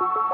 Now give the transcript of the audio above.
you